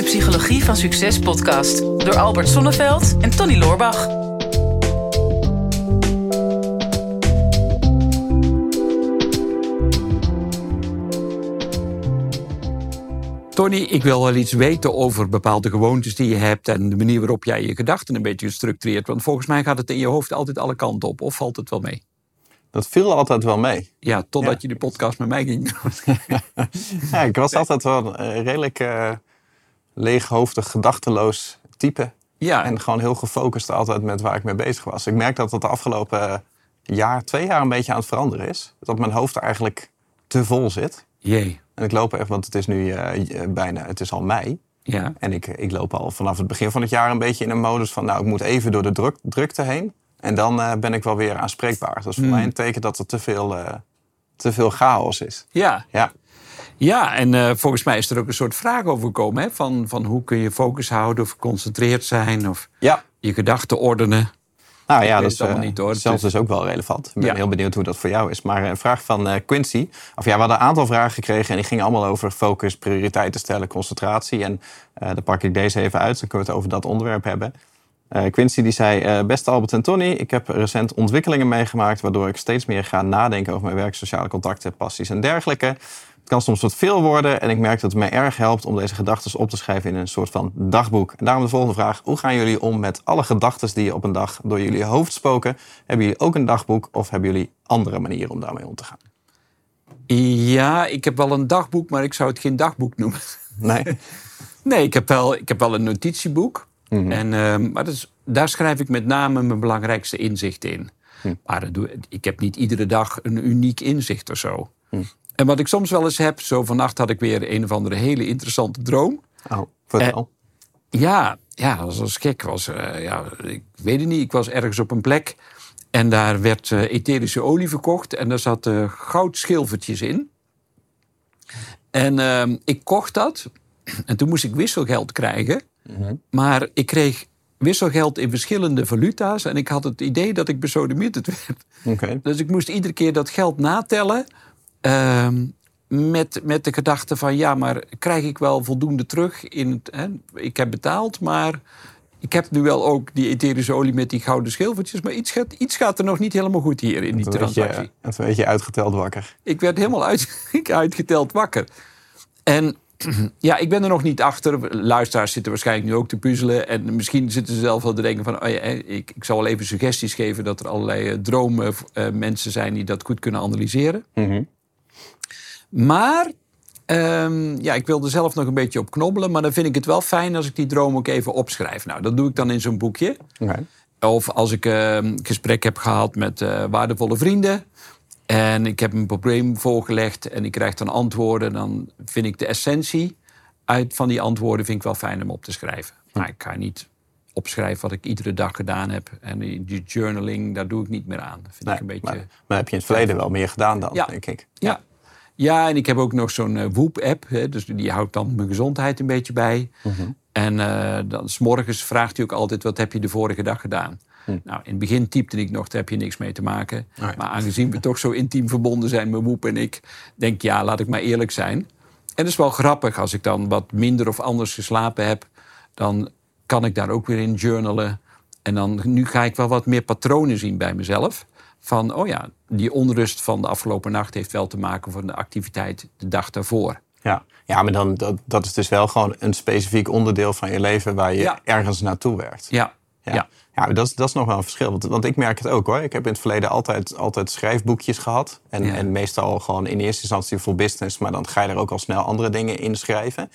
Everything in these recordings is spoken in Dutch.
de Psychologie van Succes podcast door Albert Sonneveld en Tony Loorbach. Tony, ik wil wel iets weten over bepaalde gewoontes die je hebt en de manier waarop jij je gedachten een beetje structureert. Want volgens mij gaat het in je hoofd altijd alle kanten op, of valt het wel mee? Dat viel altijd wel mee. Ja, totdat Ja. je de podcast met mij ging doen. Ja, ik was altijd wel een redelijk eh, leeghoofdig, gedachteloos type. Ja, En gewoon heel gefocust altijd met waar ik mee bezig was. Ik merk dat dat de afgelopen jaar, twee jaar een beetje aan het veranderen is. Dat mijn hoofd eigenlijk te vol zit. jee. En ik loop echt, want het is nu eh, bijna, het is al mei. Ja, En ik, ik loop al vanaf het begin van het jaar een beetje in een modus van... nou, ik moet even door de druk, drukte heen. En dan eh, ben ik wel weer aanspreekbaar. Dat is voor Hmm. mij een teken dat er te veel, eh, te veel chaos is. ja. Ja, ja en eh, volgens mij is er ook een soort vraag over gekomen. Hè? Van, van hoe kun je focus houden of geconcentreerd zijn of ja. je gedachten ordenen. Nou ja, dat is eh, niet, hoor. Zelfs dus ook wel relevant. Ik ben Ja. heel benieuwd hoe dat voor jou is. Maar een vraag van eh, Quincy. Of ja, we hadden een aantal vragen gekregen en die gingen allemaal over focus, prioriteiten stellen, concentratie. En dan pak ik deze even uit, dan kunnen we het over dat onderwerp hebben. Quincy die zei, beste Albert en Tony, ik heb recent ontwikkelingen meegemaakt waardoor ik steeds meer ga nadenken over mijn werk, sociale contacten, passies en dergelijke. Het kan soms wat veel worden en ik merk dat het mij erg helpt om deze gedachten op te schrijven in een soort van dagboek. En daarom de volgende vraag. Hoe gaan jullie om met alle gedachten die je op een dag door jullie hoofd spoken? Hebben jullie ook een dagboek of hebben jullie andere manieren om daarmee om te gaan? Ja, ik heb wel een dagboek, maar ik zou het geen dagboek noemen. Nee? Nee, ik heb wel, ik heb wel een notitieboek. Mhm. En, ehm, maar dat is, daar schrijf ik met name mijn belangrijkste inzichten in. Hm. Maar dat doe, ik heb niet iedere dag een uniek inzicht of zo. Hm. En wat ik soms wel eens heb, zo vannacht had ik weer een of andere hele interessante droom. Oh, vertel. Ja, ja dat was gek. Was, eh, ja, ik weet het niet, ik was ergens op een plek. En daar werd eh, etherische olie verkocht. En daar zaten goudschilfertjes in. En ik kocht dat. En toen moest ik wisselgeld krijgen. Mhm. Maar ik kreeg wisselgeld in verschillende valuta's. En ik had het idee dat ik besodemieterd werd. Oké. Dus ik moest iedere keer dat geld natellen. Ehm, met, met de gedachte van ja, maar krijg ik wel voldoende terug? In het, hè? Ik heb betaald, maar ik heb nu wel ook die etherische olie met die gouden schilfertjes. Maar iets gaat, iets gaat er nog niet helemaal goed hier in die transactie. je, en toen werd je uitgeteld wakker. Ik werd helemaal uit, uitgeteld wakker. En ja, ik ben er nog niet achter. Luisteraars zitten waarschijnlijk nu ook te puzzelen. En misschien zitten ze zelf wel te denken van... Oh ja, ik, ik zal wel even suggesties geven... dat er allerlei eh, dromen eh, mensen zijn die dat goed kunnen analyseren. Mhm. Maar ehm, ja, ik wilde zelf nog een beetje op knobbelen. Maar dan vind ik het wel fijn als ik die droom ook even opschrijf. Nou, dat doe ik dan in zo'n boekje. Of als ik een gesprek heb gehad met eh, waardevolle vrienden. En ik heb een probleem voorgelegd en ik krijg dan antwoorden. Dan vind ik de essentie uit van die antwoorden vind ik wel fijn om op te schrijven. Maar ik ga niet opschrijven wat ik iedere dag gedaan heb. En die, die journaling, daar doe ik niet meer aan. Dat vind Nee, ik een beetje... maar, maar heb je in het verleden wel meer gedaan dan, Ja. denk ik. Ja. Ja, en ik heb ook nog zo'n eh, Whoop-app. Dus die houdt dan mijn gezondheid een beetje bij. Mhm. En eh dan, s morgens vraagt hij ook altijd... wat heb je de vorige dag gedaan? Hm. Nou, in het begin typte ik nog, daar heb je niks mee te maken. Maar aangezien we toch zo intiem verbonden zijn, mijn Woep en ik... denk ik, ja, laat ik maar eerlijk zijn. En dat is wel grappig. Als ik dan wat minder of anders geslapen heb... dan kan ik daar ook weer in journalen. En dan, nu ga ik wel wat meer patronen zien bij mezelf. Van, oh ja, die onrust van de afgelopen nacht... heeft wel te maken van de activiteit de dag daarvoor. Ja, ja maar dan, dat, dat is dus wel gewoon een specifiek onderdeel van je leven waar je Ja. ergens naartoe werkt. Ja, Ja, ja. dat, is, dat is nog wel een verschil. Want, want ik merk het ook hoor. Ik heb in het verleden altijd, altijd schrijfboekjes gehad. En, Ja. en meestal gewoon in eerste instantie voor business. Maar dan ga je er ook al snel andere dingen in schrijven.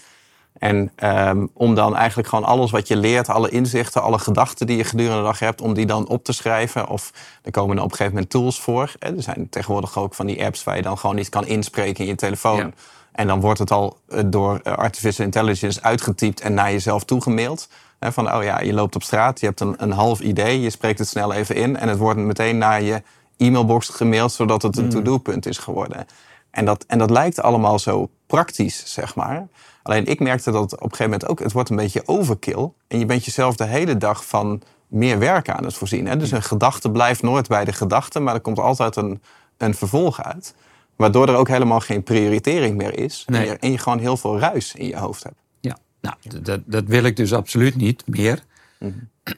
En ehm, om dan eigenlijk gewoon alles wat je leert, alle inzichten, alle gedachten die je gedurende de dag hebt, om die dan op te schrijven. Of er komen er op een gegeven moment tools voor. Er zijn tegenwoordig ook van die apps waar je dan gewoon niet kan inspreken in je telefoon. Ja. En dan wordt het al eh, door eh, artificial intelligence uitgetypt en naar jezelf toegemaild. Van, oh ja, je loopt op straat, je hebt een, een half idee, je spreekt het snel even in en het wordt meteen naar je e-mailbox gemaild, zodat het een to-do-punt is geworden. En dat, en dat lijkt allemaal zo praktisch, zeg maar. Alleen ik merkte dat op een gegeven moment ook, het wordt een beetje overkill. En je bent jezelf de hele dag van meer werk aan het voorzien. Hè? Dus een gedachte blijft nooit bij de gedachte, maar er komt altijd een, een vervolg uit. Waardoor er ook helemaal geen prioritering meer is. Nee. En, je, en je gewoon heel veel ruis in je hoofd hebt. Ja, Nou, dat, dat wil ik dus absoluut niet meer.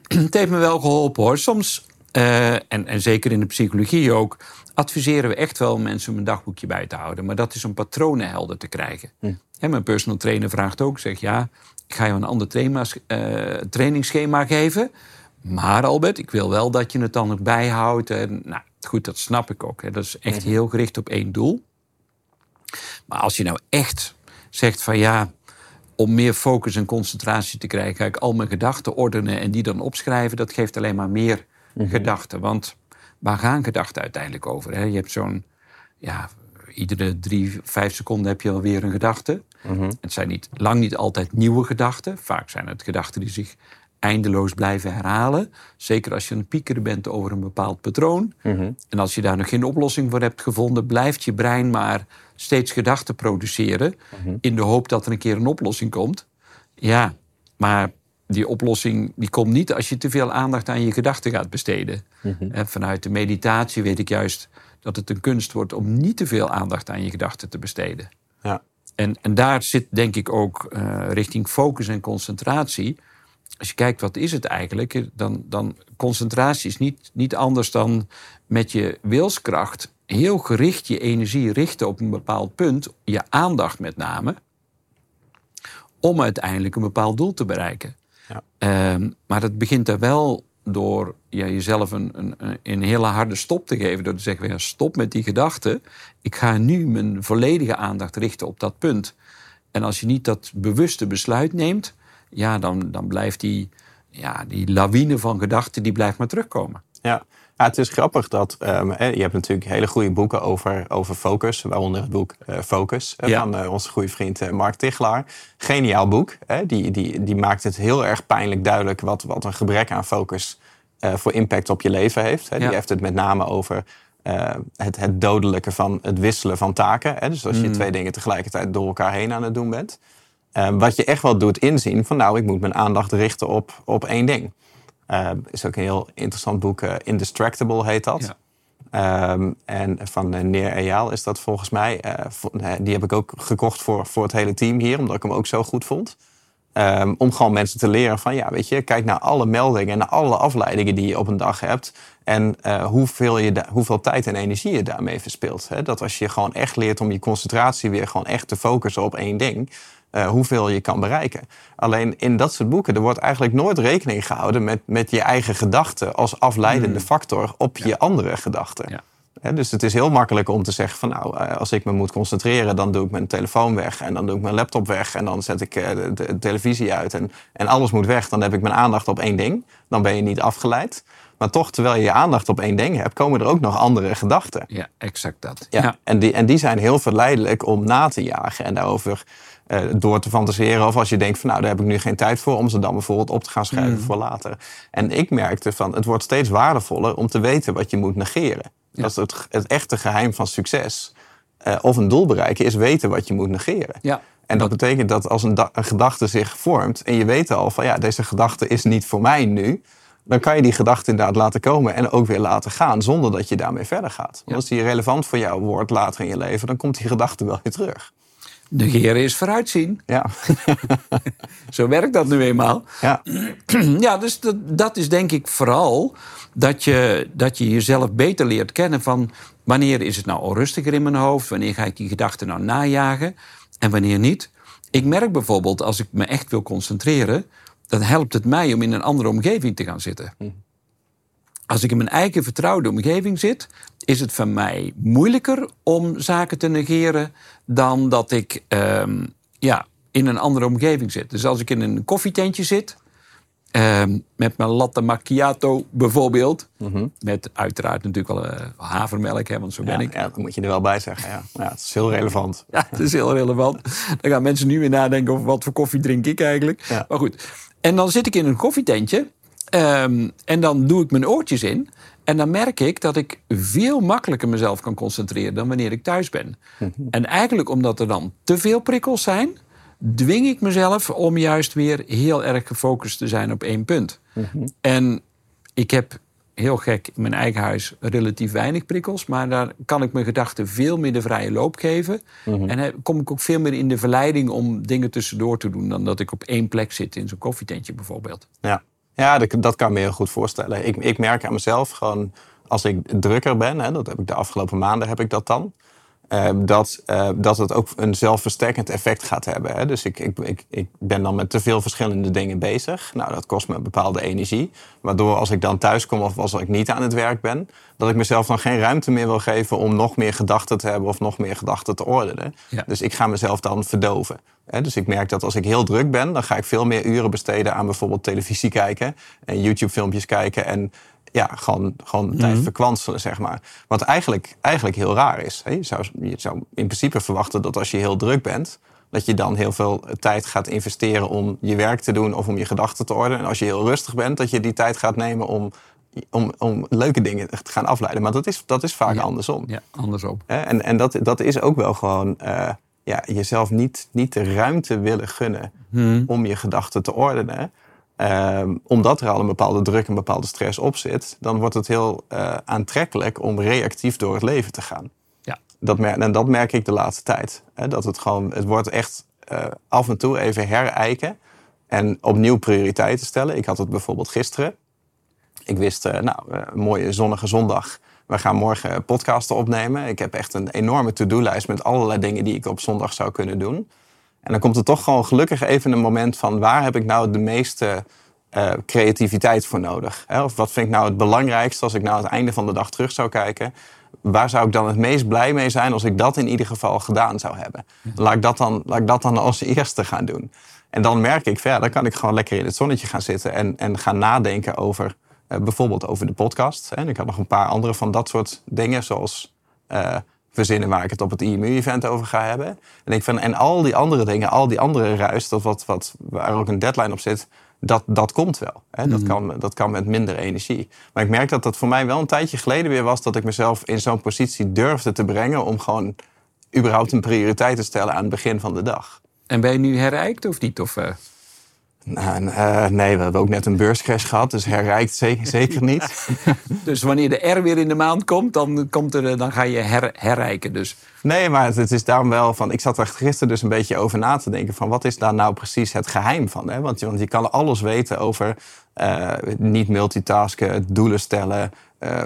Het heeft me wel geholpen hoor. Soms, eh, en, en zeker in de psychologie ook, adviseren we echt wel mensen om een dagboekje bij te houden. Maar dat is om patronen helder te krijgen. En mijn personal trainer vraagt ook, zegt ja, ik ga je een ander trainingsschema, uh, trainingsschema geven. Maar Albert, ik wil wel dat je het dan erbij bijhoudt. En, nou, goed, dat snap ik ook. Hè. Dat is echt heel gericht op één doel. Maar als je nou echt zegt van ja, om meer focus en concentratie te krijgen, ga ik al mijn gedachten ordenen en die dan opschrijven. Dat geeft alleen maar meer mhm. gedachten. Want waar gaan gedachten uiteindelijk over? Hè? Je hebt zo'n, ja, iedere drie, vijf seconden heb je alweer een gedachte. Mhm. Het zijn niet, lang niet altijd nieuwe gedachten. Vaak zijn het gedachten die zich eindeloos blijven herhalen. Zeker als je een pieker bent over een bepaald patroon. Mhm. En als je daar nog geen oplossing voor hebt gevonden, blijft je brein maar steeds gedachten produceren. Mhm. In de hoop dat er een keer een oplossing komt. Ja, maar die oplossing die komt niet als je te veel aandacht aan je gedachten gaat besteden. Mhm. En vanuit de meditatie weet ik juist dat het een kunst wordt om niet te veel aandacht aan je gedachten te besteden. Ja. En, en daar zit denk ik ook uh, richting focus en concentratie als je kijkt wat is het eigenlijk, dan, dan concentratie is niet, niet anders dan met je wilskracht heel gericht je energie richten op een bepaald punt, je aandacht met name, om uiteindelijk een bepaald doel te bereiken. Ja. Ehm, maar dat begint er wel door ja, jezelf een, een, een hele harde stop te geven. Door te zeggen, ja, stop met die gedachten. Ik ga nu mijn volledige aandacht richten op dat punt. En als je niet dat bewuste besluit neemt, ja, dan, dan blijft die, ja, die lawine van gedachten die blijft maar terugkomen. Ja. Ja, het is grappig dat um, je hebt natuurlijk hele goede boeken over, over focus, waaronder het boek uh, Focus van uh, onze goede vriend Mark Tichelaar. Geniaal boek. Hè? Die, die, die maakt het heel erg pijnlijk duidelijk wat, wat een gebrek aan focus voor impact op je leven heeft. Hè? Die heeft het met name over het, het dodelijke van het wisselen van taken. Hè? Dus als je mm. twee dingen tegelijkertijd door elkaar heen aan het doen bent. Ehm, wat je echt wel doet inzien van nou, ik moet mijn aandacht richten op, op één ding. Uh, is ook een heel interessant boek, uh, Indistractable heet dat. Ehm, en van uh, Neer Eyal is dat volgens mij. Die heb ik ook gekocht voor, voor het hele team hier, omdat ik hem ook zo goed vond. om gewoon mensen te leren van, ja, weet je, kijk naar alle meldingen en naar alle afleidingen die je op een dag hebt. En hoeveel, je hoeveel tijd en energie je daarmee verspilt. Hè? Dat als je gewoon echt leert om je concentratie weer gewoon echt te focussen op één ding uh, hoeveel je kan bereiken. Alleen in dat soort boeken, er wordt eigenlijk nooit rekening gehouden met, met je eigen gedachten als afleidende hmm. factor op je andere gedachten. Ja. Dus het is heel makkelijk om te zeggen van nou, eh, als ik me moet concentreren, dan doe ik mijn telefoon weg en dan doe ik mijn laptop weg en dan zet ik eh, de, de, televisie uit en, en alles moet weg. Dan heb ik mijn aandacht op één ding. Dan ben je niet afgeleid. Maar toch, terwijl je je aandacht op één ding hebt, komen er ook nog andere gedachten. Ja, exact dat. Ja, En, die, en die zijn heel verleidelijk om na te jagen en daarover uh, door te fantaseren. Of als je denkt van nou, daar heb ik nu geen tijd voor om ze dan bijvoorbeeld op te gaan schrijven mm. voor later. En ik merkte van het wordt steeds waardevoller om te weten wat je moet negeren. Dat is het, het echte geheim van succes. Uh, of een doel bereiken is weten wat je moet negeren. Ja. En dat betekent dat als een, een, gedachte zich vormt en je weet al van ja, deze gedachte is niet voor mij nu, dan kan je die gedachte inderdaad laten komen en ook weer laten gaan zonder dat je daarmee verder gaat. Want als die relevant voor jou wordt later in je leven, dan komt die gedachte wel weer terug. Negeren is vooruitzien. Ja. Zo werkt dat nu eenmaal. Ja, ja dus dat, dat is denk ik vooral dat je, dat je jezelf beter leert kennen van wanneer is het nou onrustiger in mijn hoofd, wanneer ga ik die gedachten nou najagen en wanneer niet. Ik merk bijvoorbeeld als ik me echt wil concentreren, dan helpt het mij om in een andere omgeving te gaan zitten. Hm. Als ik in mijn eigen vertrouwde omgeving zit, is het voor mij moeilijker om zaken te negeren dan dat ik um, ja, in een andere omgeving zit. Dus als ik in een koffietentje zit, um, met mijn latte macchiato bijvoorbeeld, mm -hmm. met uiteraard natuurlijk wel uh, havermelk, hè, want zo ben ik. Ja, dat moet je er wel bij zeggen. Ja. ja, het is heel relevant. Ja, het is heel relevant. Dan gaan mensen nu weer nadenken over wat voor koffie drink ik eigenlijk. Ja. Maar goed. En dan zit ik in een koffietentje um, en dan doe ik mijn oortjes in. En dan merk ik dat ik veel makkelijker mezelf kan concentreren dan wanneer ik thuis ben. Mhm. En eigenlijk omdat er dan te veel prikkels zijn, dwing ik mezelf om juist weer heel erg gefocust te zijn op één punt. Mhm. En ik heb heel gek in mijn eigen huis relatief weinig prikkels. Maar daar kan ik mijn gedachten veel meer de vrije loop geven. Mhm. En dan kom ik ook veel meer in de verleiding om dingen tussendoor te doen. dan dat ik op één plek zit in zo'n koffietentje bijvoorbeeld. Ja, ja dat, dat kan ik me heel goed voorstellen. Ik, ik merk aan mezelf gewoon als ik drukker ben, hè, dat heb ik de afgelopen maanden heb ik dat dan. Eh, dat, eh, dat het ook een zelfversterkend effect gaat hebben. Hè. Dus ik, ik, ik, ik ben dan met te veel verschillende dingen bezig. Nou, dat kost me een bepaalde energie. Waardoor als ik dan thuis kom of als ik niet aan het werk ben... dat ik mezelf dan geen ruimte meer wil geven om nog meer gedachten te hebben... of nog meer gedachten te ordenen. Ja. Dus ik ga mezelf dan verdoven. Hè. Dus ik merk dat als ik heel druk ben... dan ga ik veel meer uren besteden aan bijvoorbeeld televisie kijken... en YouTube-filmpjes kijken en ja, gewoon, gewoon tijd verkwanselen, zeg maar. Wat eigenlijk, eigenlijk heel raar is. Hè? Je, zou, je zou in principe verwachten dat als je heel druk bent... dat je dan heel veel tijd gaat investeren om je werk te doen... of om je gedachten te ordenen. En als je heel rustig bent, dat je die tijd gaat nemen om... Om, om leuke dingen te gaan afleiden. Maar dat is, dat is vaak Ja. andersom. Ja, andersom. En, en dat, dat is ook wel gewoon eh, ja, jezelf niet, niet de ruimte willen gunnen om je gedachten te ordenen. Ehm, omdat er al een bepaalde druk en bepaalde stress op zit, dan wordt het heel eh, aantrekkelijk om reactief door het leven te gaan. Ja. Dat en dat merk ik de laatste tijd. Hè? Dat het gewoon, het wordt echt eh, af en toe even herijken en opnieuw prioriteiten stellen. Ik had het bijvoorbeeld gisteren. Ik wist, eh, nou, een mooie zonnige zondag. We gaan morgen podcasten opnemen. Ik heb echt een enorme to-do-lijst met allerlei dingen die ik op zondag zou kunnen doen. En dan komt er toch gewoon gelukkig even een moment van waar heb ik nou de meeste eh, creativiteit voor nodig? Hè? Of wat vind ik nou het belangrijkste als ik nou aan het einde van de dag terug zou kijken? Waar zou ik dan het meest blij mee zijn als ik dat in ieder geval gedaan zou hebben? Laat ik dat dan, laat ik dat dan als eerste gaan doen. En dan merk ik, ja, dan kan ik gewoon lekker in het zonnetje gaan zitten en, en gaan nadenken over eh, bijvoorbeeld over de podcast. Hè. En ik had nog een paar andere van dat soort dingen, zoals eh, verzinnen waar ik het op het IMU-event over ga hebben. En ik vind, en al die andere dingen, al die andere ruis, dat wat, wat, waar ook een deadline op zit, dat, dat komt wel. Hè. Dat, kan, dat kan met minder energie. Maar ik merk dat dat voor mij wel een tijdje geleden weer was dat ik mezelf in zo'n positie durfde te brengen om gewoon überhaupt een prioriteit te stellen aan het begin van de dag. En ben je nu herijkt of niet? Of, eh, Nou, eh, nee, we hebben ook net een beurscrash gehad, dus herrijkt zeker, zeker niet. Dus wanneer de R weer in de maand komt, dan, komt er, eh, dan ga je her, herrijken. Dus Nee, maar het, het is daarom wel van. Ik zat er gisteren dus een beetje over na te denken. van wat is daar nou precies het geheim van? Hè? Want, je, want je kan alles weten over eh, niet multitasken, doelen stellen,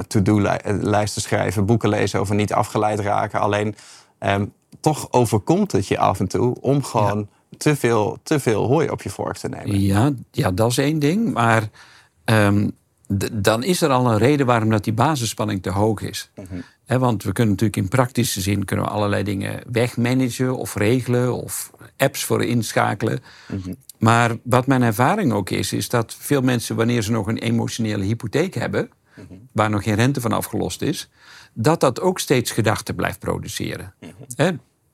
to-do-lijsten schrijven, boeken lezen over niet afgeleid raken. Alleen ehm, toch overkomt het je af en toe om gewoon te, veel, te veel hooi op je vork te nemen. ja, ja, dat is één ding. Maar ehm, dan is er al een reden waarom dat die basisspanning te hoog is. Hè, want we kunnen natuurlijk in praktische zin kunnen we allerlei dingen wegmanagen of regelen of apps voor inschakelen. Maar wat mijn ervaring ook is, is dat veel mensen, wanneer ze nog een emotionele hypotheek hebben, waar nog geen rente van afgelost is, dat dat ook steeds gedachten blijft produceren.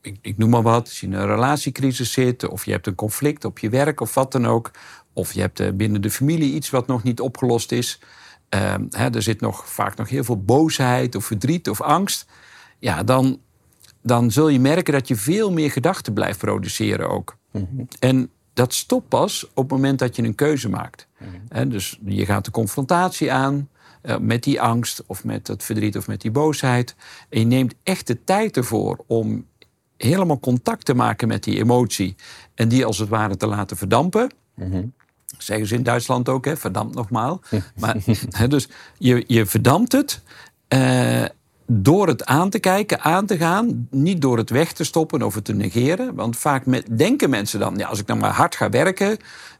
Ik, ik noem maar wat, als je in een relatiecrisis zit, of je hebt een conflict op je werk of wat dan ook, of je hebt eh, binnen de familie iets wat nog niet opgelost is. Ehm, hè, er zit nog vaak nog heel veel boosheid of verdriet of angst. Ja, dan, dan zul je merken dat je veel meer gedachten blijft produceren ook. En dat stopt pas op het moment dat je een keuze maakt. Hè, dus je gaat de confrontatie aan eh, met die angst of met dat verdriet of met die boosheid. En je neemt echt de tijd ervoor om helemaal contact te maken met die emotie. En die als het ware te laten verdampen. Zeggen ze in Duitsland ook, hè, verdampt nogmaal. Maar, hè, dus je, je verdampt het eh, door het aan te kijken, aan te gaan. Niet door het weg te stoppen of het te negeren. Want vaak met, denken mensen dan, ja, als ik dan maar hard ga werken...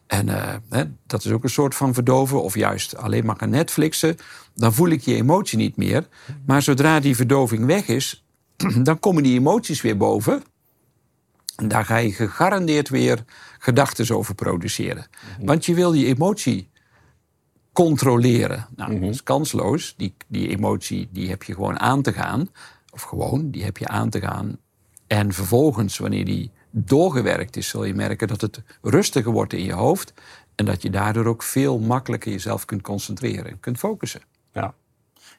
en eh, hè, dat is ook een soort van verdoven... of juist alleen maar gaan Netflixen... dan voel ik je emotie niet meer. Maar zodra die verdoving weg is... dan komen die emoties weer boven... En daar ga je gegarandeerd weer gedachten over produceren. Want je wil die emotie controleren. Nou, dat is kansloos. Die, die emotie die heb je gewoon aan te gaan. Of gewoon, die heb je aan te gaan. En vervolgens, wanneer die doorgewerkt is, zul je merken dat het rustiger wordt in je hoofd. En dat je daardoor ook veel makkelijker jezelf kunt concentreren en kunt focussen. Ja,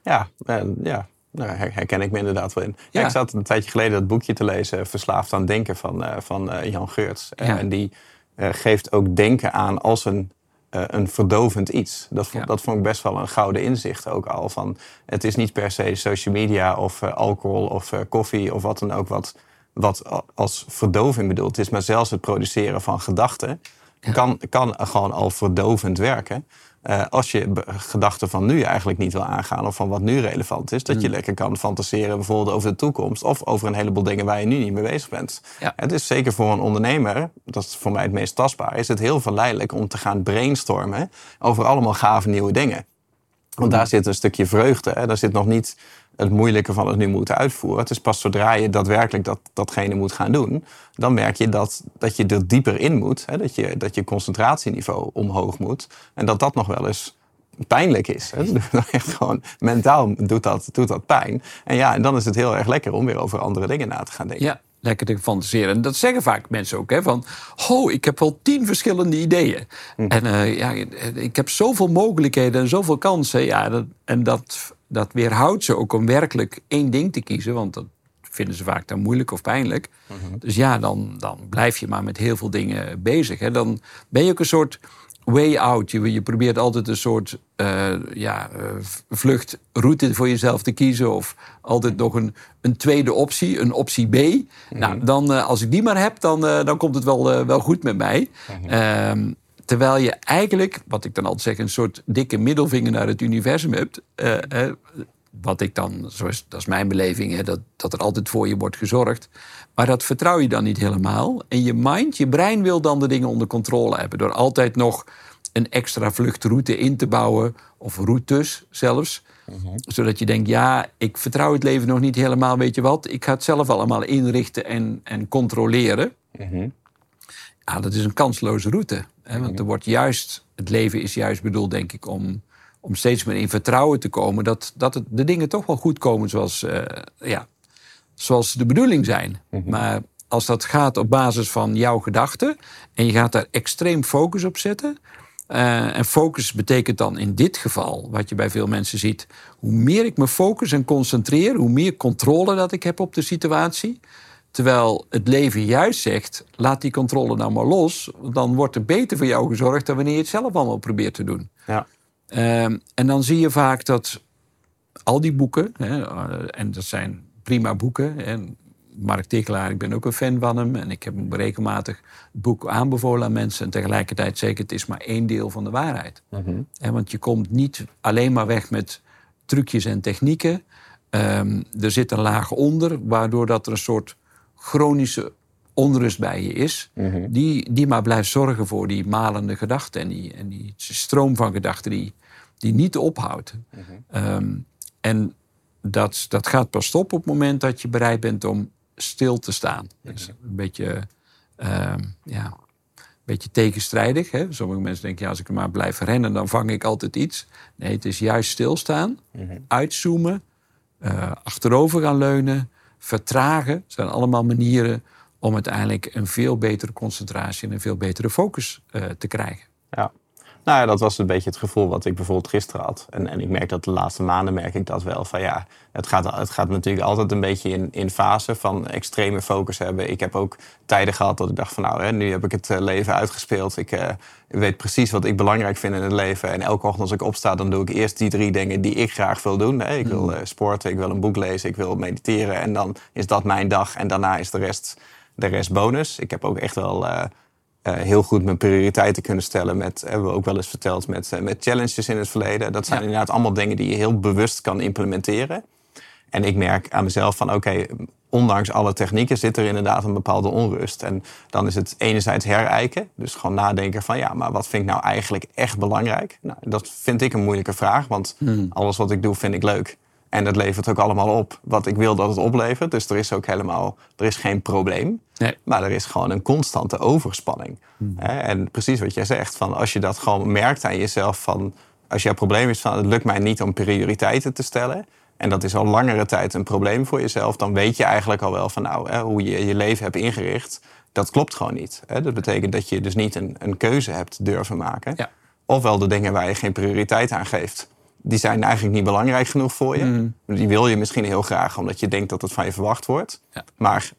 ja, en ja. Nou, her- herken ik me inderdaad wel in. Ja. Ik zat een tijdje geleden dat boekje te lezen, Verslaafd aan Denken, van, eh, van eh, Jan Geurts. Eh. En die geeft ook denken aan als een een verdovend iets. Dat vond, Ja. dat vond ik best wel een gouden inzicht ook al. Van, het is niet per se social media of alcohol of koffie of wat dan ook wat, wat als verdoving bedoeld is. Maar zelfs het produceren van gedachten kan, kan gewoon al verdovend werken. Eh, als je gedachten van nu eigenlijk niet wil aangaan of van wat nu relevant is, dat je lekker kan fantaseren bijvoorbeeld over de toekomst of over een heleboel dingen waar je nu niet mee bezig bent. Ja. Het is zeker voor een ondernemer, dat is voor mij het meest tastbaar, is het heel verleidelijk om te gaan brainstormen over allemaal gave nieuwe dingen. Want daar zit een stukje vreugde. Hè? Daar zit nog niet het moeilijke van het nu moeten uitvoeren. Het is pas zodra je daadwerkelijk dat, datgene moet gaan doen, dan merk je dat, dat je er dieper in moet. Hè? Dat, je, dat je concentratieniveau omhoog moet. En dat dat nog wel eens pijnlijk is. Hè? Echt gewoon mentaal doet dat, doet dat pijn. En ja, en dan is het heel erg lekker om weer over andere dingen na te gaan denken. Ja, lekker te fantaseren. En dat zeggen vaak mensen ook. Hè, van, oh, ik heb wel tien verschillende ideeën. En eh, ja, ik heb zoveel mogelijkheden en zoveel kansen. Ja, dat, en dat, dat weerhoudt ze ook om werkelijk één ding te kiezen. Want dat vinden ze vaak dan moeilijk of pijnlijk. Dus ja, dan, dan blijf je maar met heel veel dingen bezig. Hè. Dan ben je ook een soort way out. Je, je probeert altijd een soort eh, ja, eh, vluchtroute voor jezelf te kiezen. Of altijd nog een, een tweede optie, een optie B. Nou, dan, eh, als ik die maar heb, dan, dan komt het wel, wel goed met mij. Ehm, terwijl je eigenlijk, wat ik dan altijd zeg, een soort dikke middelvinger naar het universum hebt. Eh, eh, wat ik dan, zoals, dat is mijn beleving, hè, dat, dat er altijd voor je wordt gezorgd. Maar dat vertrouw je dan niet helemaal. En je mind, je brein wil dan de dingen onder controle hebben. Door altijd nog een extra vluchtroute in te bouwen. Of routes zelfs. Zodat je denkt, ja, ik vertrouw het leven nog niet helemaal. Weet je wat, ik ga het zelf allemaal inrichten en, en controleren. Ja, dat is een kansloze route. Hè? Want er wordt juist, het leven is juist bedoeld, denk ik, om, om steeds meer in vertrouwen te komen. Dat, dat het, de dingen toch wel goed komen zoals, eh, ja, zoals de bedoeling zijn. Maar als dat gaat op basis van jouw gedachten en je gaat daar extreem focus op zetten. eh, en focus betekent dan in dit geval, wat je bij veel mensen ziet, hoe meer ik me focus en concentreer, hoe meer controle dat ik heb op de situatie. Terwijl het leven juist zegt, laat die controle nou maar los. Dan wordt er beter voor jou gezorgd dan wanneer je het zelf allemaal probeert te doen. Ja. Ehm, en dan zie je vaak dat al die boeken, hè, eh, en dat zijn prima boeken. En Mark Tikkelaar, ik ben ook een fan van hem. En ik heb hem regelmatig het boek aanbevolen aan mensen. En tegelijkertijd zeker, het is maar één deel van de waarheid. Hè, want je komt niet alleen maar weg met trucjes en technieken. Ehm, er zit een laag onder, waardoor dat er een soort chronische onrust bij je is. die, die maar blijft zorgen voor die malende gedachten. En die, en die stroom van gedachten die, die niet ophoudt. Ehm, en dat, dat gaat pas stoppen op het moment dat je bereid bent om stil te staan. Dat is een beetje, ehm, ja, een beetje tegenstrijdig. Hè? Sommige mensen denken, ja, als ik maar blijf rennen, dan vang ik altijd iets. Nee, het is juist stilstaan, uitzoomen, eh, achterover gaan leunen, vertragen. Zijn allemaal manieren om uiteindelijk een veel betere concentratie en een veel betere focus eh, te krijgen. Ja. Nou ja, dat was een beetje het gevoel wat ik bijvoorbeeld gisteren had. En, en ik merk dat de laatste maanden merk ik dat wel. Van ja, het gaat, het gaat natuurlijk altijd een beetje in, in fase van extreme focus hebben. Ik heb ook tijden gehad dat ik dacht van nou, hè, nu heb ik het eh, leven uitgespeeld. Ik eh, weet precies wat ik belangrijk vind in het leven. En elke ochtend als ik opsta, dan doe ik eerst die drie dingen die ik graag wil doen. Hè. Ik wil eh, sporten, ik wil een boek lezen, ik wil mediteren. En dan is dat mijn dag. En daarna is de rest, de rest bonus. Ik heb ook echt wel... eh, heel goed mijn prioriteiten kunnen stellen. Met, hebben we ook wel eens verteld, met, eh, met challenges in het verleden. Dat zijn Ja. inderdaad allemaal dingen die je heel bewust kan implementeren. En ik merk aan mezelf van oké, ondanks alle technieken zit er inderdaad een bepaalde onrust. En dan is het enerzijds herijken. Dus gewoon nadenken van ja, maar wat vind ik nou eigenlijk echt belangrijk? Nou, dat vind ik een moeilijke vraag, want alles wat ik doe vind ik leuk. En dat levert ook allemaal op wat ik wil dat het oplevert. Dus er is ook helemaal, er is geen probleem. Nee. Maar er is gewoon een constante overspanning. Hè? En precies wat jij zegt, van als je dat gewoon merkt aan jezelf, van als jouw probleem is van het lukt mij niet om prioriteiten te stellen. En dat is al langere tijd een probleem voor jezelf. Dan weet je eigenlijk al wel van nou, hoe je je leven hebt ingericht. Dat klopt gewoon niet. Dat betekent dat je dus niet een, een keuze hebt durven maken. Ja. Ofwel de dingen waar je geen prioriteit aan geeft. Die zijn eigenlijk niet belangrijk genoeg voor je. Mm. Die wil je misschien heel graag, omdat je denkt dat het van je verwacht wordt. Ja. Maar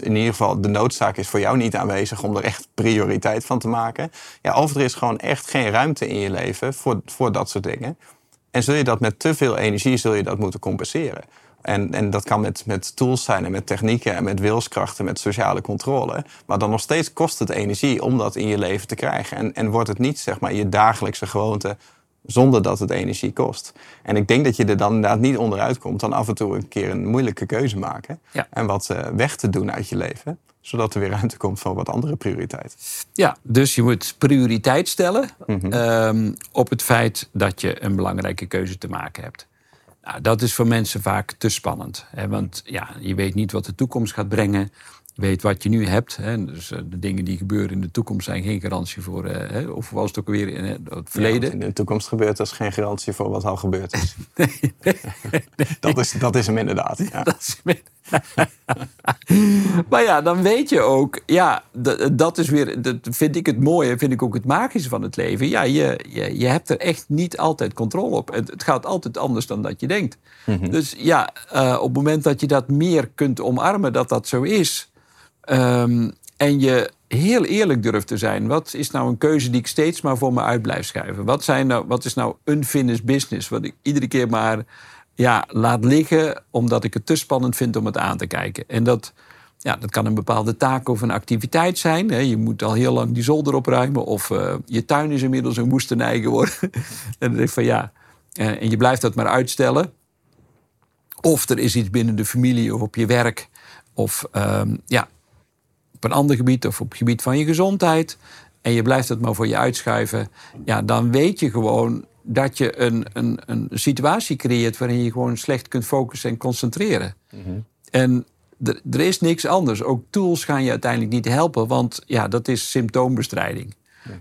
in ieder geval, de noodzaak is voor jou niet aanwezig om er echt prioriteit van te maken. Ja, of er is gewoon echt geen ruimte in je leven voor, voor dat soort dingen. En zul je dat met te veel energie zul je dat moeten compenseren. En, en dat kan met, met tools zijn en met technieken en met wilskrachten, met sociale controle. Maar dan nog steeds kost het energie om dat in je leven te krijgen. En, en wordt het niet zeg maar, je dagelijkse gewoonte zonder dat het energie kost. En ik denk dat je er dan inderdaad niet onderuit komt dan af en toe een keer een moeilijke keuze maken. Ja. En wat eh, weg te doen uit je leven. Zodat er weer ruimte komt voor wat andere prioriteiten. Ja, dus je moet prioriteit stellen Mhm. ehm, op het feit dat je een belangrijke keuze te maken hebt. Nou, dat is voor mensen vaak te spannend. Hè? Want ja, je weet niet wat de toekomst gaat brengen. Weet wat je nu hebt. Hè? Dus eh, de dingen die gebeuren in de toekomst zijn geen garantie voor... eh, hè? of was het ook alweer in het Ja, verleden? wat in de toekomst gebeurt, dat is geen garantie voor wat al gebeurd is. dat, is dat is hem inderdaad. Ja. Dat is met- maar ja, dan weet je ook, ja, dat is weer, dat vind ik het mooie, vind ik ook het magische van het leven. Ja, je, je, je hebt er echt niet altijd controle op. Het, het gaat altijd anders dan dat je denkt. Dus ja, eh, op het moment dat je dat meer kunt omarmen, dat dat zo is. Ehm, en je heel eerlijk durft te zijn. Wat is nou een keuze die ik steeds maar voor me uit blijf schuiven? Wat, zijn nou, wat is nou unfinished business? Wat ik iedere keer maar ja, laat liggen omdat ik het te spannend vind om het aan te kijken. En dat, ja, dat kan een bepaalde taak of een activiteit zijn. Je moet al heel lang die zolder opruimen. Of eh, je tuin is inmiddels een woestenij geworden. en dan denk van ja, eh, en je blijft dat maar uitstellen. Of er is iets binnen de familie of op je werk. Of ehm, ja, op een ander gebied of op het gebied van je gezondheid. En je blijft het maar voor je uitschuiven. Ja, dan weet je gewoon dat je een, een, een situatie creëert waarin je gewoon slecht kunt focussen en concentreren. En er, is niks anders. Ook tools gaan je uiteindelijk niet helpen, want ja, dat is symptoombestrijding.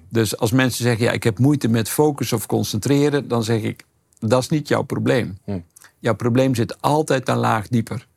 Dus als mensen zeggen, ja, ik heb moeite met focus of concentreren, dan zeg ik, dat is niet jouw probleem. Jouw probleem zit altijd een laag dieper.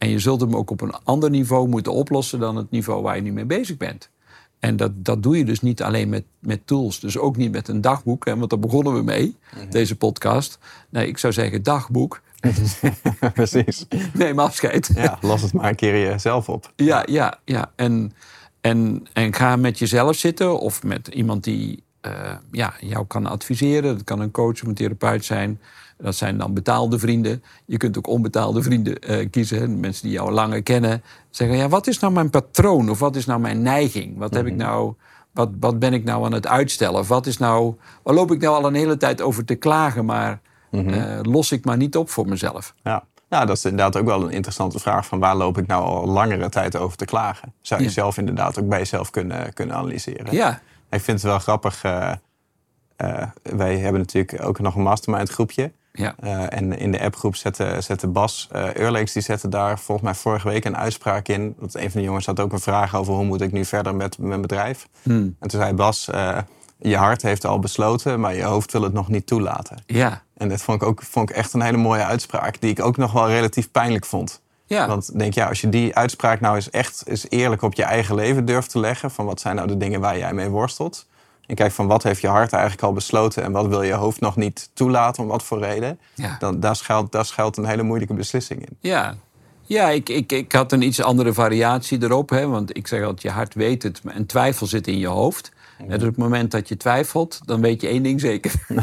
En je zult hem ook op een ander niveau moeten oplossen dan het niveau waar je nu mee bezig bent. En dat, dat doe je dus niet alleen met, met tools. Dus ook niet met een dagboek. Hè, want daar begonnen we mee, deze podcast. Nee, ik zou zeggen dagboek. Precies. Neem afscheid. Ja, los het maar een keer jezelf op. Ja, ja, ja. En, en, en ga met jezelf zitten of met iemand die eh, ja, jou kan adviseren. Dat kan een coach of een therapeut zijn. Dat zijn dan betaalde vrienden. Je kunt ook onbetaalde vrienden eh, kiezen. Mensen die jou langer kennen. Zeggen, ja, wat is nou mijn patroon? Of wat is nou mijn neiging? Wat, heb ik nou, wat, wat ben ik nou aan het uitstellen? Of wat is nou, waar loop ik nou al een hele tijd over te klagen... maar eh, los ik maar niet op voor mezelf? Ja. Nou, dat is inderdaad ook wel een interessante vraag van waar loop ik nou al langere tijd over te klagen? Zou je Ja. zelf inderdaad ook bij jezelf kunnen, kunnen analyseren. Ja, Ik vind het wel grappig. eh, wij hebben natuurlijk ook nog een mastermind groepje. Ja. Eh, en in de appgroep zette, zette Bas uh, die zette daar volgens mij vorige week een uitspraak in. Want een van de jongens had ook een vraag over hoe moet ik nu verder met mijn bedrijf. Hmm. En toen zei Bas, eh, je hart heeft al besloten, maar je hoofd wil het nog niet toelaten. ja. En dat vond ik, ook, vond ik echt een hele mooie uitspraak, die ik ook nog wel relatief pijnlijk vond. ja. Want denk, ja, als je die uitspraak nou eens echt eens eerlijk op je eigen leven durft te leggen, van wat zijn nou de dingen waar jij mee worstelt. En kijk van wat heeft je hart eigenlijk al besloten en wat wil je hoofd nog niet toelaten, om wat voor reden. Ja. Dan, daar, schuilt, daar schuilt een hele moeilijke beslissing in. Ja, ja ik, ik, ik had een iets andere variatie erop. Hè, want ik zeg altijd, je hart weet het. En twijfel zit in je hoofd. En dus op het moment dat je twijfelt, dan weet je één ding zeker.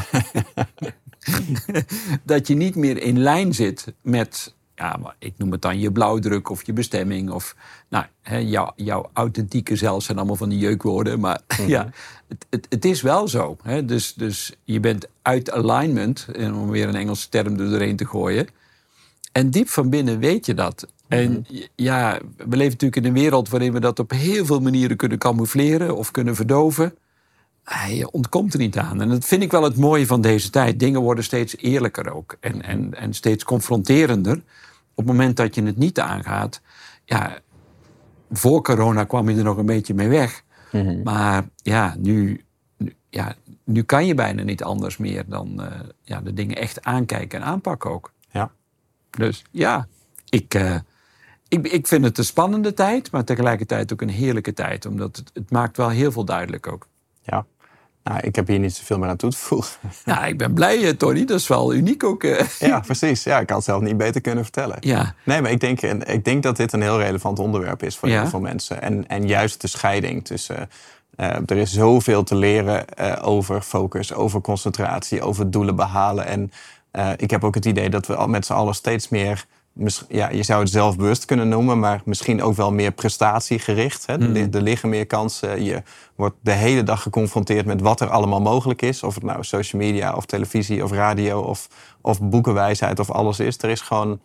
dat je niet meer in lijn zit met, ja, maar ik noem het dan je blauwdruk of je bestemming. Of nou, hè, jouw, jouw authentieke zelf zijn allemaal van die jeukwoorden. Maar ja, het, het, het is wel zo. Hè, dus, dus je bent uit alignment, en om weer een Engelse term er doorheen te gooien. En diep van binnen weet je dat. En ja, we leven natuurlijk in een wereld waarin we dat op heel veel manieren kunnen camoufleren of kunnen verdoven. Je ontkomt er niet aan. En dat vind ik wel het mooie van deze tijd. Dingen worden steeds eerlijker ook. En, en, en steeds confronterender. Op het moment dat je het niet aangaat. Ja, voor corona kwam je er nog een beetje mee weg. Maar ja nu, nu- ja, nu kan je bijna niet anders meer dan eh, ja, de dingen echt aankijken en aanpakken ook. Ja. Dus ja, ik, eh, ik, ik vind het een spannende tijd, maar tegelijkertijd ook een heerlijke tijd. Omdat het, het maakt wel heel veel duidelijk ook. Ja. Nou, ik heb hier niet zoveel meer aan toe te voegen. Ja, ik ben blij, eh, Tony. Dat is wel uniek ook. eh. Ja, precies. Ja, ik kan het zelf niet beter kunnen vertellen. Ja, Nee, maar ik denk, ik denk dat dit een heel relevant onderwerp is voor Ja. heel veel mensen. En, en juist de scheiding tussen. eh, er is zoveel te leren eh, over focus, over concentratie, over doelen behalen. En eh, ik heb ook het idee dat we al met z'n allen steeds meer. Ja, je zou het zelfbewust kunnen noemen, maar misschien ook wel meer prestatiegericht. Hè? Er, li- er liggen meer kansen. Je wordt de hele dag geconfronteerd met wat er allemaal mogelijk is. Of het nou social media of televisie of radio of, of boekenwijsheid of alles is. Er is gewoon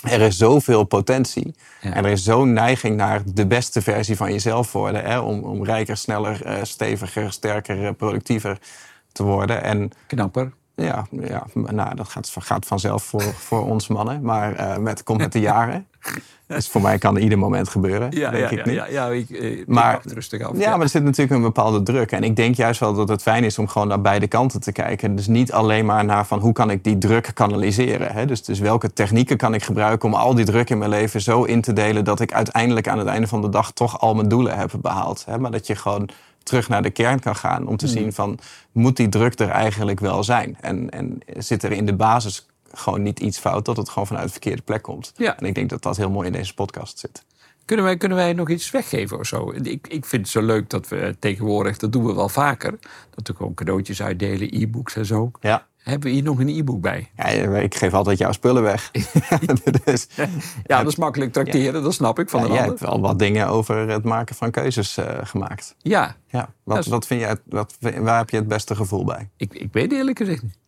er is zoveel potentie. Ja. En er is zo'n neiging naar de beste versie van jezelf worden. Hè? Om, om rijker, sneller, eh, steviger, sterker, eh, productiever te worden. En knapper. Ja, ja nou, dat gaat, gaat vanzelf voor, voor ons mannen. Maar eh, met, komt met de jaren. Dus voor mij kan ieder moment gebeuren, Ja, denk ja, ik ja, nu. ja, ja, ik, eh, ik Maar- rustig af. Ja, maar er zit natuurlijk een bepaalde druk. En ik denk juist wel dat het fijn is om gewoon naar beide kanten te kijken. Dus niet alleen maar naar van hoe kan ik die druk kanaliseren. Hè? Dus, dus welke technieken kan ik gebruiken om al die druk in mijn leven zo in te delen... dat ik uiteindelijk aan het einde van de dag toch al mijn doelen heb behaald. Hè? Maar dat je gewoon terug naar de kern kan gaan om te zien van... moet die druk er eigenlijk wel zijn? En, en zit er in de basis gewoon niet iets fout... dat het gewoon vanuit de verkeerde plek komt? Ja. En ik denk dat dat heel mooi in deze podcast zit. Kunnen wij, kunnen wij nog iets weggeven of zo? Ik, ik vind het zo leuk dat we tegenwoordig, dat doen we wel vaker, dat we gewoon cadeautjes uitdelen, e-books en zo. Ja. Hebben we hier nog een e-book bij? Ja, ik geef altijd jouw spullen weg. dus, Ja, dat is makkelijk tracteren, dat snap ik van ja, een jij hebt wel wat dingen over het maken van keuzes eh, gemaakt. Ja, Ja. Wat, Dat is- wat vind je, het- wat, waar heb je het beste gevoel bij? ik, ik weet eerlijk gezegd niet.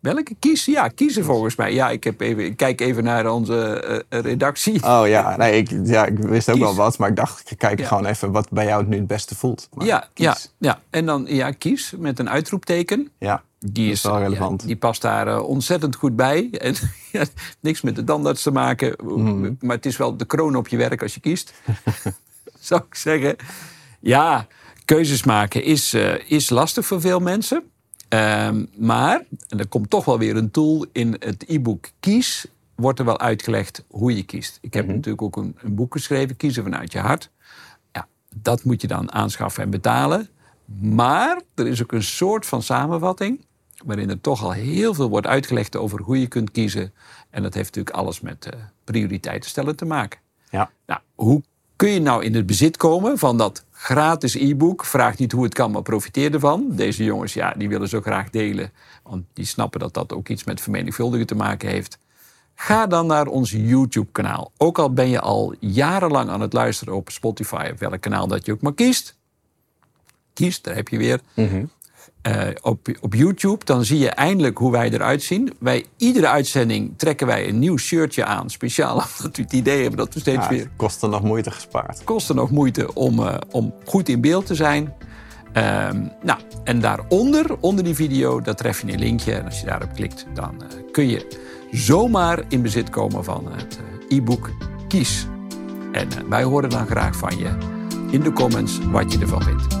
Welke? Kiezen? Ja, kiezen volgens mij. Ja, ik, heb even, ik kijk even naar onze eh, redactie. Oh ja, nee, ik, ja, ik wist ook Kies. wel wat, maar ik dacht, ik kijk Ja. gewoon even wat bij jou het nu het beste voelt. Maar ja, kies. ja, ja, en dan ja, kies met een uitroepteken. ja. Die is wel relevant. ja, die past daar eh, ontzettend goed bij. En, ja, niks met de tandarts te maken. Mhm. Maar het is wel de kroon op je werk als je kiest. Zou ik zeggen. Ja, keuzes maken is, eh, is lastig voor veel mensen. Ehm, maar, en er komt toch wel weer een tool in het e-book Kies. Wordt er wel uitgelegd hoe je kiest. Ik heb natuurlijk ook een, een boek geschreven, Kiezen vanuit je hart. Ja, dat moet je dan aanschaffen en betalen. Maar er is ook een soort van samenvatting. Waarin er toch al heel veel wordt uitgelegd over hoe je kunt kiezen. En dat heeft natuurlijk alles met eh, prioriteiten stellen te maken. Ja. Nou, hoe kun je nou in het bezit komen van dat gratis e-book? Vraag niet hoe het kan, maar profiteer ervan. Deze jongens, ja, die willen zo graag delen. Want die snappen dat dat ook iets met vermenigvuldigen te maken heeft. Ga dan naar ons YouTube-kanaal. Ook al ben je al jarenlang aan het luisteren op Spotify, of welk kanaal dat je ook maar kiest. Kies, daar heb je weer. Eh, op, op YouTube, dan zie je eindelijk hoe wij eruit zien. Bij iedere uitzending trekken wij een nieuw shirtje aan. Speciaal omdat we het idee hebben dat we steeds Ja, weer het kost er nog moeite gespaard. kosten nog moeite om, eh, om goed in beeld te zijn. Ehm, nou, en daaronder, onder die video, daar tref je een linkje. En als je daarop klikt, dan eh, kun je zomaar in bezit komen van het e-book Kies. En wij horen dan graag van je in de comments wat je ervan vindt.